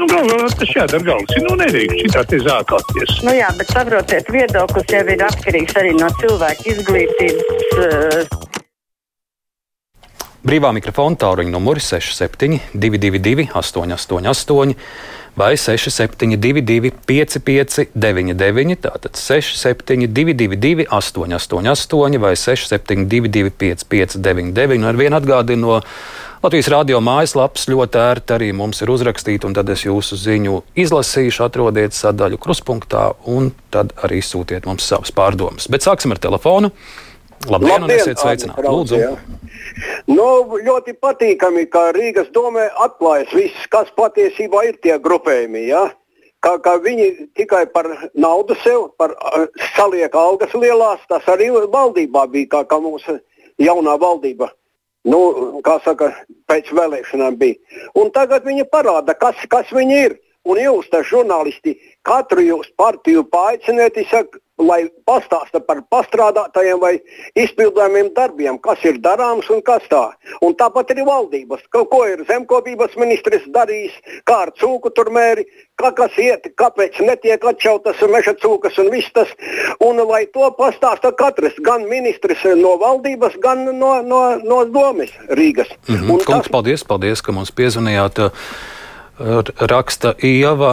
Nu, galvā tas jādara galvas. Nu, nedrīkst šitā te zākāties. Nu jā, bet saprotiet, viedoklis jau ir atkarīgs arī no cilvēka izglītības. Uh, Brīvā mikrofona tāluņa numuri 67, 222, 888, vai 6722, 559, tātad 6722, 888, vai 6722, 559, un ar vienu atgādinu no Latvijas radio mājaslapas ļoti ērti arī mums ir uzrakstīta, un tad es jūsu ziņu izlasīšu, atrodiet sadaļu kruspunktā, un tad arī sūtiet mums savas pārdomas. Bet sāksim ar telefonu. Labdien, Labdien esiet sveicināti! Lūdzu! Jā. Nu, ļoti patīkami, ka Rīgas domē atklājas viss, kas patiesībā ir tie grupējumi. Ja? Kā, kā viņi tikai par naudu sev, par uh, saliek algas lielās, tas arī valdībā bija, kā, kā mūsu jaunā valdība. Nu, kā saka, pēc vēlēšanām bija. Un tagad viņi parāda, kas, kas viņi ir. Un jūs, tā žurnālisti, katru jūs partiju paaiciniet, lai pastāsta par pastrādātajiem vai izpildāmiem darbiem, kas ir darāms un kas tā. Un tāpat arī valdības, ka, ko ir zemkopības ministrs darījis, kā ar cūku tur mēri, kā kas iet, kāpēc netiek atšautas meža cūkas un viss tas. Un lai to pastāsta katrs, gan ministrs no valdības, gan no, no, no domes Rīgas. Mm -hmm. un Kungs, tas... paldies, paldies, ka mums piezvanījāt raksta Ieva.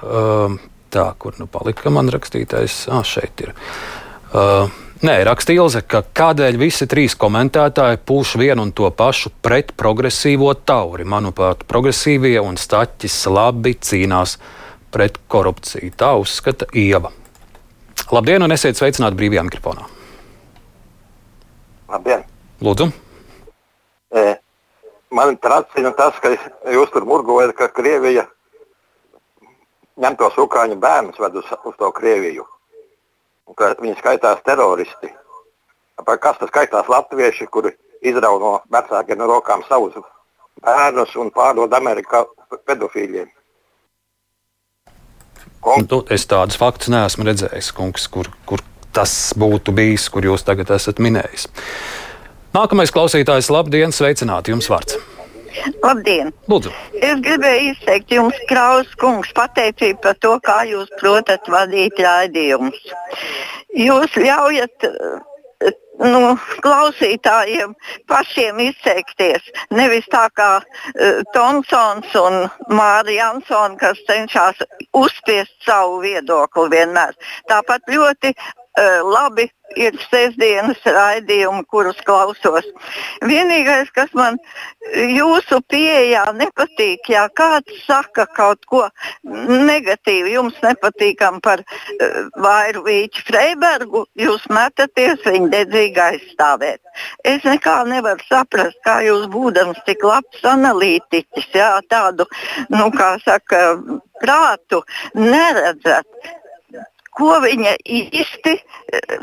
Uh, tā, kur nu palika man rakstītais? Ah, šeit ir. Uh, Nē, raksta Ilze, ka kādēļ visi trīs komentētāji pūš vienu un to pašu pret progresīvo tauri. Manuprāt, progresīvie un staķis labi cīnās pret korupciju. Tā uzskata Ieva. Labdien, un esiet sveicināti brīvajā mikrofonā. Labdien! Lūdzu! E, man tracina tas, ka jūs tur murgojat, ka Krievija ņem tos ukrāņu bērnus, ved uz, uz to Krieviju. Un ka viņi skaitās teroristi. Kas tas skaitās latvieši, kuri izrauj no vecākiem no rokām savus bērnus un pārdod Amerikā pedofīļiem? Kungs. Nu, es tādus faktus neesmu redzējis, kungs, kur, kur tas būtu bijis, kur jūs tagad esat minējis. Nākamais klausītājs, labdien, sveicināti jums vārds. Labdien! Lūdzu. Es gribēju izteikt jums, Kraus kungs, pateicību par to, kā jūs protat vadīt raidījumus. Jūs ļaujat nu, klausītājiem pašiem izteikties. Nevis tā kā uh, Tomsons un Mārija Jansona, kas cenšas uzspiest savu viedokli vienmēr. Tāpat ļoti labi ir sestdienas raidījumi, kurus klausos. Vienīgais, kas man jūsu pieejā nepatīk, ja kāds saka kaut ko negatīvu, jums nepatīkam par uh, Vairu Vīču Freibergu, jūs metaties viņu dedzīgi aizstāvēt. Es nekā nevaru saprast, kā jūs būdams tik labs analītiķis, jā, tādu, nu, kā saka, prātu neredzat ko viņa īsti,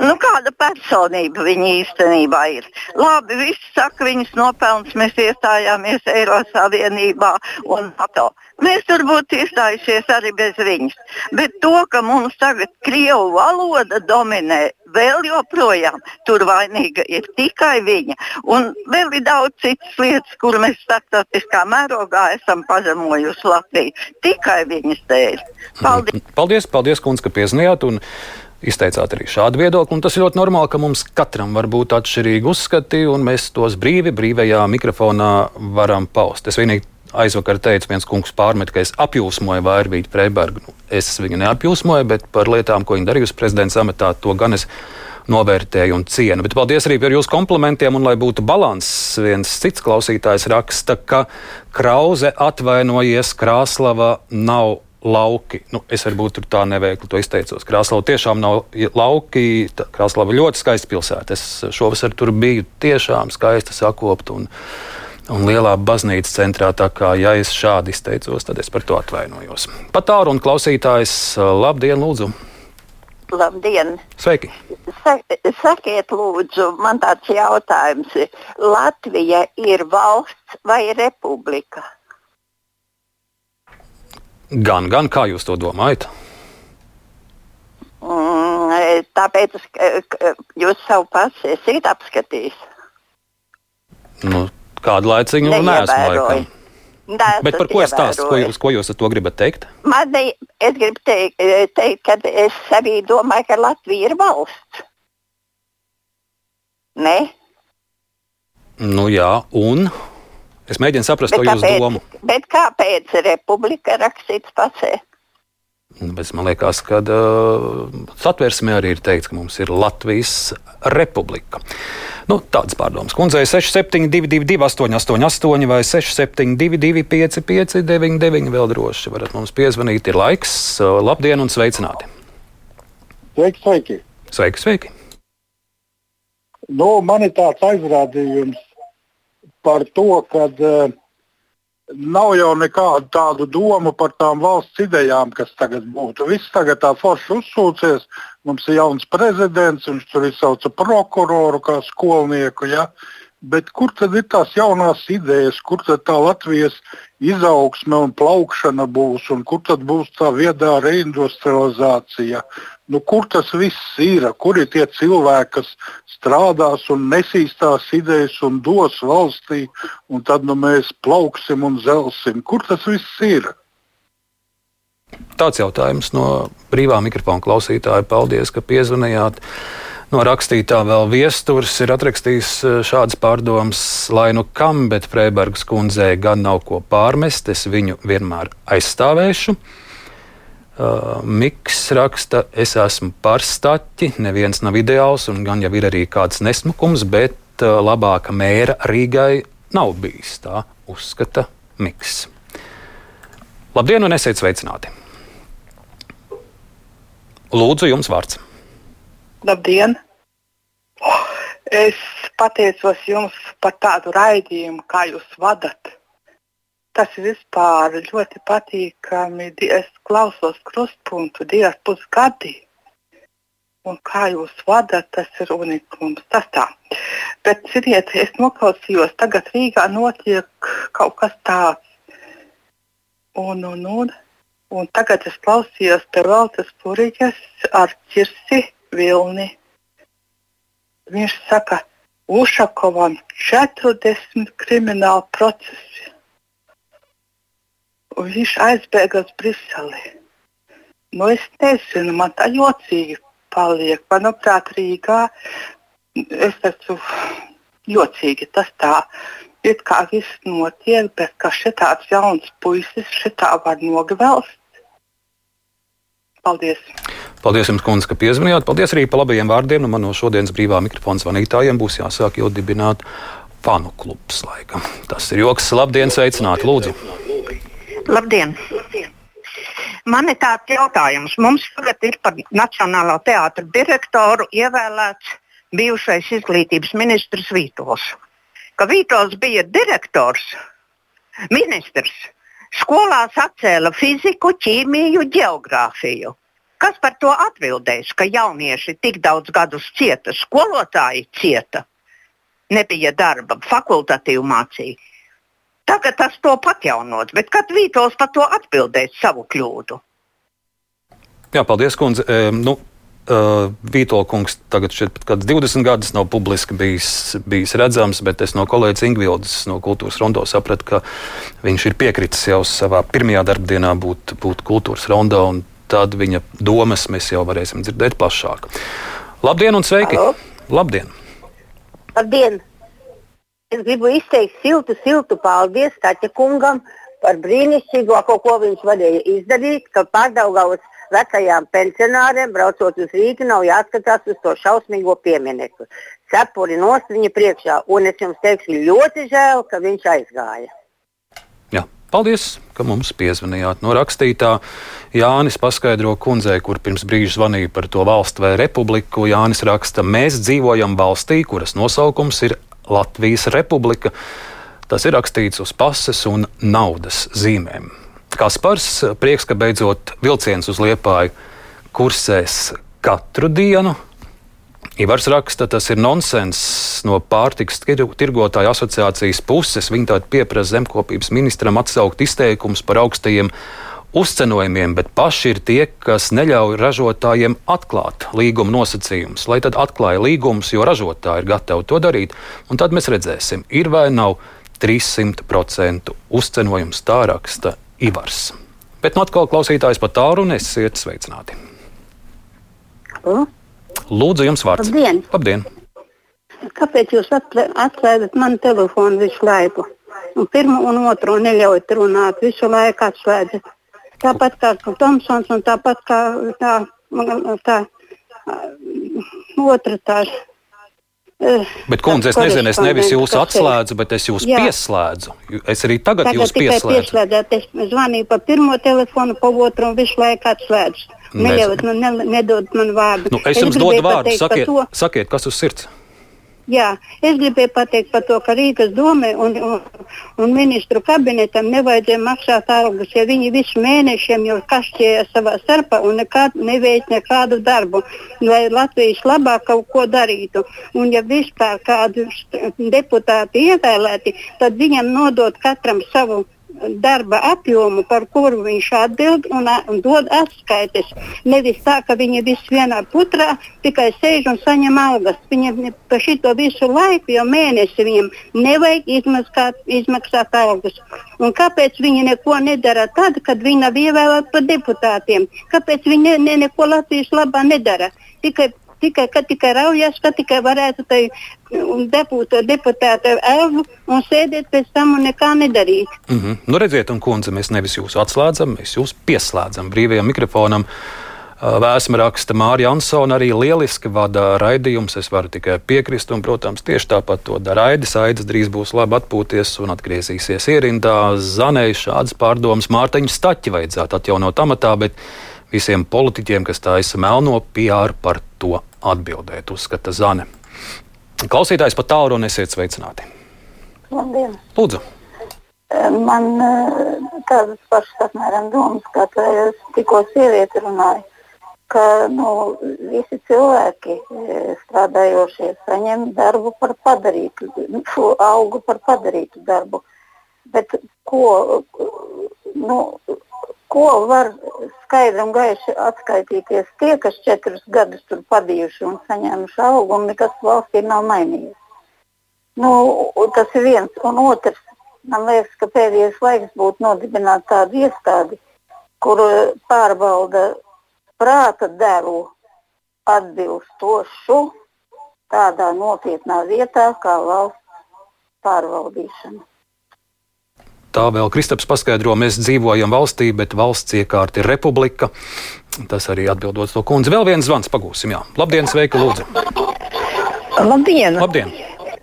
nu, kāda personība viņa īstenībā ir. Labi, viss saka, viņas nopelns, mēs iestājāmies Eiropas Savienībā un NATO. Mēs tur būtu iestājušies arī bez viņas. Bet to, ka mums tagad krievu valoda dominē, vēl joprojām tur vainīga ir tikai viņa. Un vēl ir daudz citas lietas, kur mēs starptautiskā mērogā esam pazemojuši Latviju. Tikai viņas dēļ. Paldies! Paldies, paldies kundze, ka piezinājāt! Izteicāt arī šādu viedokli, tas ir ļoti normāli, ka mums katram var būt atšķirīgi uzskati, un mēs tos brīvi, brīvajā mikrofonā varam paust. Es vienīgi aizvakar teicu, viens kungs pārmet, ka es apjūsmoju Vairvītu Freibergu. Nu, es viņu neapjūsmoju, bet par lietām, ko viņa darījusi prezidents amatā, to gan es novērtēju un cienu. Bet paldies arī par jūsu komplimentiem, un lai būtu līdzsvars, viens cits klausītājs raksta, ka Krause atvainojies, Krāslava nav lauki. Nu, es varbūt tur tā neveikli to izteicos. Krāslava tiešām nav lauki. Krāslava ļoti skaista pilsēta. Es šovasar tur biju tiešām skaista sakopta. Un, un lielā baznīcas centrā. Tā kā ja es šādi izteicos, tad es par to atvainojos. Pat tālu un klausītājs, labdien, lūdzu! Labdien! Sveiki! Sakiet, lūdzu, man tāds jautājums. Latvija ir valsts vai republika? Gan, gan, kā jūs to domājat? Mm, tāpēc jūs savu pasi esat apskatījis. Nu, kādu laiciņu neesmu laikam. neesat Bet par ko es stāstu? Ko jūs, ko jūs ar to gribat teikt? Man es gribu teikt, teikt, ka es sevī domāju, ka Latvija ir valsts. Nē, Nu jā, un es mēģinu saprast to jūsu kāpēc, domu. bet kāpēc republika rakstīts pasē? Nu, Bet man liekas, ka uh, satversmē arī ir teikts, ka mums ir Latvijas republika. Nu, tādas pārdomas. Kundzei 6722, 888, vai 672, 559, vēl droši varat mums piezvanīt. Ir laiks. Uh, Labdien un sveicināti! Sveiki, sveiki. Sveiki, sveiki! Nu, man ir tāds aizrādījums par to, ka uh, nav jau nekādu tādu domu par tām valsts idejām, kas tagad būtu. Viss tagad tā forši uzsūcies. Mums ir jauns prezidents, viņš tur izsauca prokuroru kā skolnieku. Ja? Bet kur tad ir tās jaunās idejas, kur tad tā Latvijas izaugsme un plaukšana būs, un kur tad būs tā viedā reindustrializācija? Nu, kur tas viss ir? Kur ir tie cilvēki, kas strādās un nesīs tās idejas un dos valstī, un tad nu, mēs plauksim un zelsim? Kur tas viss ir? Tāds jautājums no brīvā mikrofona klausītāja. Paldies, ka piezvanījāt. No rakstītā vēl viesturs ir atrakstījis eh, šādas pārdomas, lai nu kam, bet Freibergas kundzei gan nav ko pārmest, es viņu vienmēr aizstāvēšu. Uh, Miks raksta, es esmu par staķi, neviens nav ideāls, un gan jau ir arī kāds nesmukums, bet uh, labāka mēra Rīgai nav bijis. Tā uzskata Miks. Labdien, un esiet sveicināti! Lūdzu, jums vārds. Labdien! Es pateicos jums par tādu raidījumu, kā jūs vadat. Tas vispār ļoti patīkami. Es klausos krustpunktu divas pusgadi. Un kā jūs vadat, tas ir unikums. Tas tā. Bet, ziniet, es noklausījos, tagad Rīgā notiek kaut kas tāds. Un, un, un, un tagad es klausījos pie Valtes Puriņas ar Cirsi Vilni. Viņš saka, Ušakovam 40 krimināla procesi. Un viņš aizbēga uz Briseli. Nu, es nezinu, man tā jocīgi paliek. Manuprāt, Rīgā es esmu jocīgi tas tā. It kā viss notiek, bet ka šitāds jauns puisis šitā var nogvelst. Paldies! Paldies jums, kundze, ka piezvanījāt. Paldies arī par labajiem vārdiem. Nu, man no šodienas brīvā mikrofona zvanītājiem būs jāsāk jau dibināt fanu klubs. Laikam. Tas ir joks. Labdien, sveicināti, lūdzu! Labdien! Man ir tāds jautājums. Mums tagad ir par Nacionālā teātra direktoru ievēlēts bijušais izglītības ministrs Vītols. Ka Vītols bija direktors, ministrs, skolās atcēla fiziku, ķīmiju, geogrāfiju. Kas par to atbildēs, ka jaunieši tik daudz gadus cieta, skolotāji cieta, nebija darba, fakultatīvu mācību. Tagad tas to atjaunot, bet kad Vītols par to atbildēs savu kļūdu? Jā, paldies, kundze. E, nu, uh, Vītola kungs tagad šeit kāds 20 gadus nav publiski bijis, bijis redzams, bet es no kolēģis Ingvildes no kultūras rondo sapratu, ka viņš ir piekritis jau savā pirmajā darbdienā būt, būt kultūras rondo, un tad viņa domas mēs jau varēsim dzirdēt plašāk. Labdien un sveiki! Halo. Labdien! Labdien! Es gribu izteikt siltu, siltu paldies Taķa kungam par brīnišķīgāko, ko viņš varēja izdarīt, ka pārdaugavas vecajām pensionāriem, braucot uz Rīgu, nav jāskatās uz to šausmīgo pieminiektu. Cepuri nost viņa priekšā, un es jums teikšu, ļoti žēl, ka viņš aizgāja. Paldies, ka mums piezvanījāt. No rakstītā Jānis paskaidro kundzei, kur pirms brīža zvanīja par to valstu vai republiku. Jānis raksta, mēs dzīvojam valstī, kuras nosaukums ir Latvijas republika. Tas ir rakstīts uz pases un naudas zīmēm. Kaspars, prieks, ka beidzot vilciens uz Liepāju kursēs katru dienu. Ivars raksta, tas ir nonsens no pārtiks tirgotāju asociācijas puses. Viņi tātad pieprasa zemkopības ministram atsaukt izteikumus par augstajiem uzcenojumiem, bet paši ir tie, kas neļauj ražotājiem atklāt līguma nosacījumus. Lai tad atklāja līgumus, jo ražotāji ir gatavi to darīt, un tad mēs redzēsim, ir vai nav 300% uzcenojums tā raksta Ivars. Bet nu atkal klausītājs pa tālu un esiet sveicināti. O? Lūdzu, jums vārds. Labdien! Labdien. Kāpēc jūs atslēdzat manu telefonu visu laiku? Un pirmo un otro neļaujat runāt, visu laiku atslēdzat. Tāpat kā Tomsons un tāpat kā tā, tā, otra tā. eh, Bet, kundze, es nezinu, es nevis jūs atslēdzu, bet es jūs Jā. pieslēdzu. Es arī tagad, Tagad jūs pieslēdzu. pieslēdzat. Es zvanīju pa pirmo telefonu, pa otru un visu laiku atslēdzu. Neļaujat man, ne, nedod man vārdu. Nu, es jums dodu vārdu. Sakiet, to- sakiet, kas uz sirds? Jā, es gribēju pateikt par to, ka Rīgas domē un, un, un ministru kabinetam nevajadzēja maksāt algas, ja viņi visu mēnešiem jau kašķēja savā starpā un nekād, neveic nekādu darbu, lai Latvijas labāk kaut ko darītu. Un ja vispār kādu deputāti ievēlēti, tad viņam nodot katram savu darba apjomu, par kuru viņš atbild un, un dod atskaites. Nevis tā, ka viņi visi vienā putrā tikai sēž un saņem algas. Viņiem par šito visu laiku, jau mēnesi viņiem nevajag izmaksāt, izmaksāt algas. Un kāpēc viņi neko nedara tad, kad viņi nav ievēlēti par deputātiem? Kāpēc viņi ne, ne, neko Latvijas labā nedara? Tikai tikai, ka tikai raujās, ka tikai varētu tai dabūt deputāta elvu un sēdēt pēc tam un nekā nedarīt. Mm -hmm. Nu, redziet, un kundze, mēs nevis jūs atslēdzam, mēs jūs pieslēdzam brīvajam mikrofonam. Vēsma raksta Mārija Ansona arī lieliski vada raidījumus. Es varu tikai piekrist, un, protams, tieši tāpat to dara Aidis. Aidis drīz būs labi atpūties un atgriezīsies ierindā. Zanēji šādas pārdomas Mārtiņu staķi vajadzētu atjaunot amatā, bet visiem politiķiem, kas taisa melno PR par to atbildēt, uzskata Zane. Klausītājs pat tālu un esiet sveicināti. Labdien! Lūdzu! Man eh, tādas pašas apmēram domas, kā es tikko sieviete runāju, ka nu, visi cilvēki eh, strādājošie saņem darbu par padarītu, šo algu par padarītu darbu. Bet ko, nu, ko var skaidri un gaiši atskaitīties tie, kas četrus gadus tur padījuši un saņēmuši algu, un nekas valstī nav mainījies? Nu, tas ir viens. Un otrs, man liekas, ka pēdējais laiks būtu nodibināt tādu iestādi, kur eh, pārbauda prāta devu atbilstošu tādā nopietnā vietā kā valsts pārvaldīšana. Tā vēl Kristaps paskaidro, mēs dzīvojam valstī, bet valsts iekārta ir republika. Tas arī atbildot to kundzi. Vēl viens zvans pagūsim. Jā. Labdien, sveiki, lūdzu. Labdien! Labdien.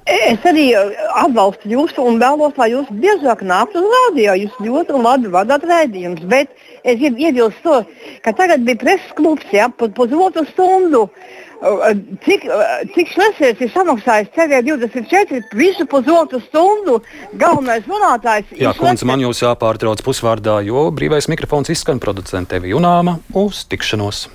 Es arī atbalstu jūs un vēlos, lai jūs biežāk nāktu uz rādio. Jūs ļoti labi vadāt raidījumus. Bet es gribu iebilst to, ka tagad bija preses klubs, ja, pusotru stundu. Cik, cik šlēsēs ir samaksājis CV24 visu pusotru stundu? Galvenais runātājs Jā, kundze, man jūs jāpārtrauc pusvārdā, jo brīvais mikrofons izskan producentē Junāma uz tikšanos.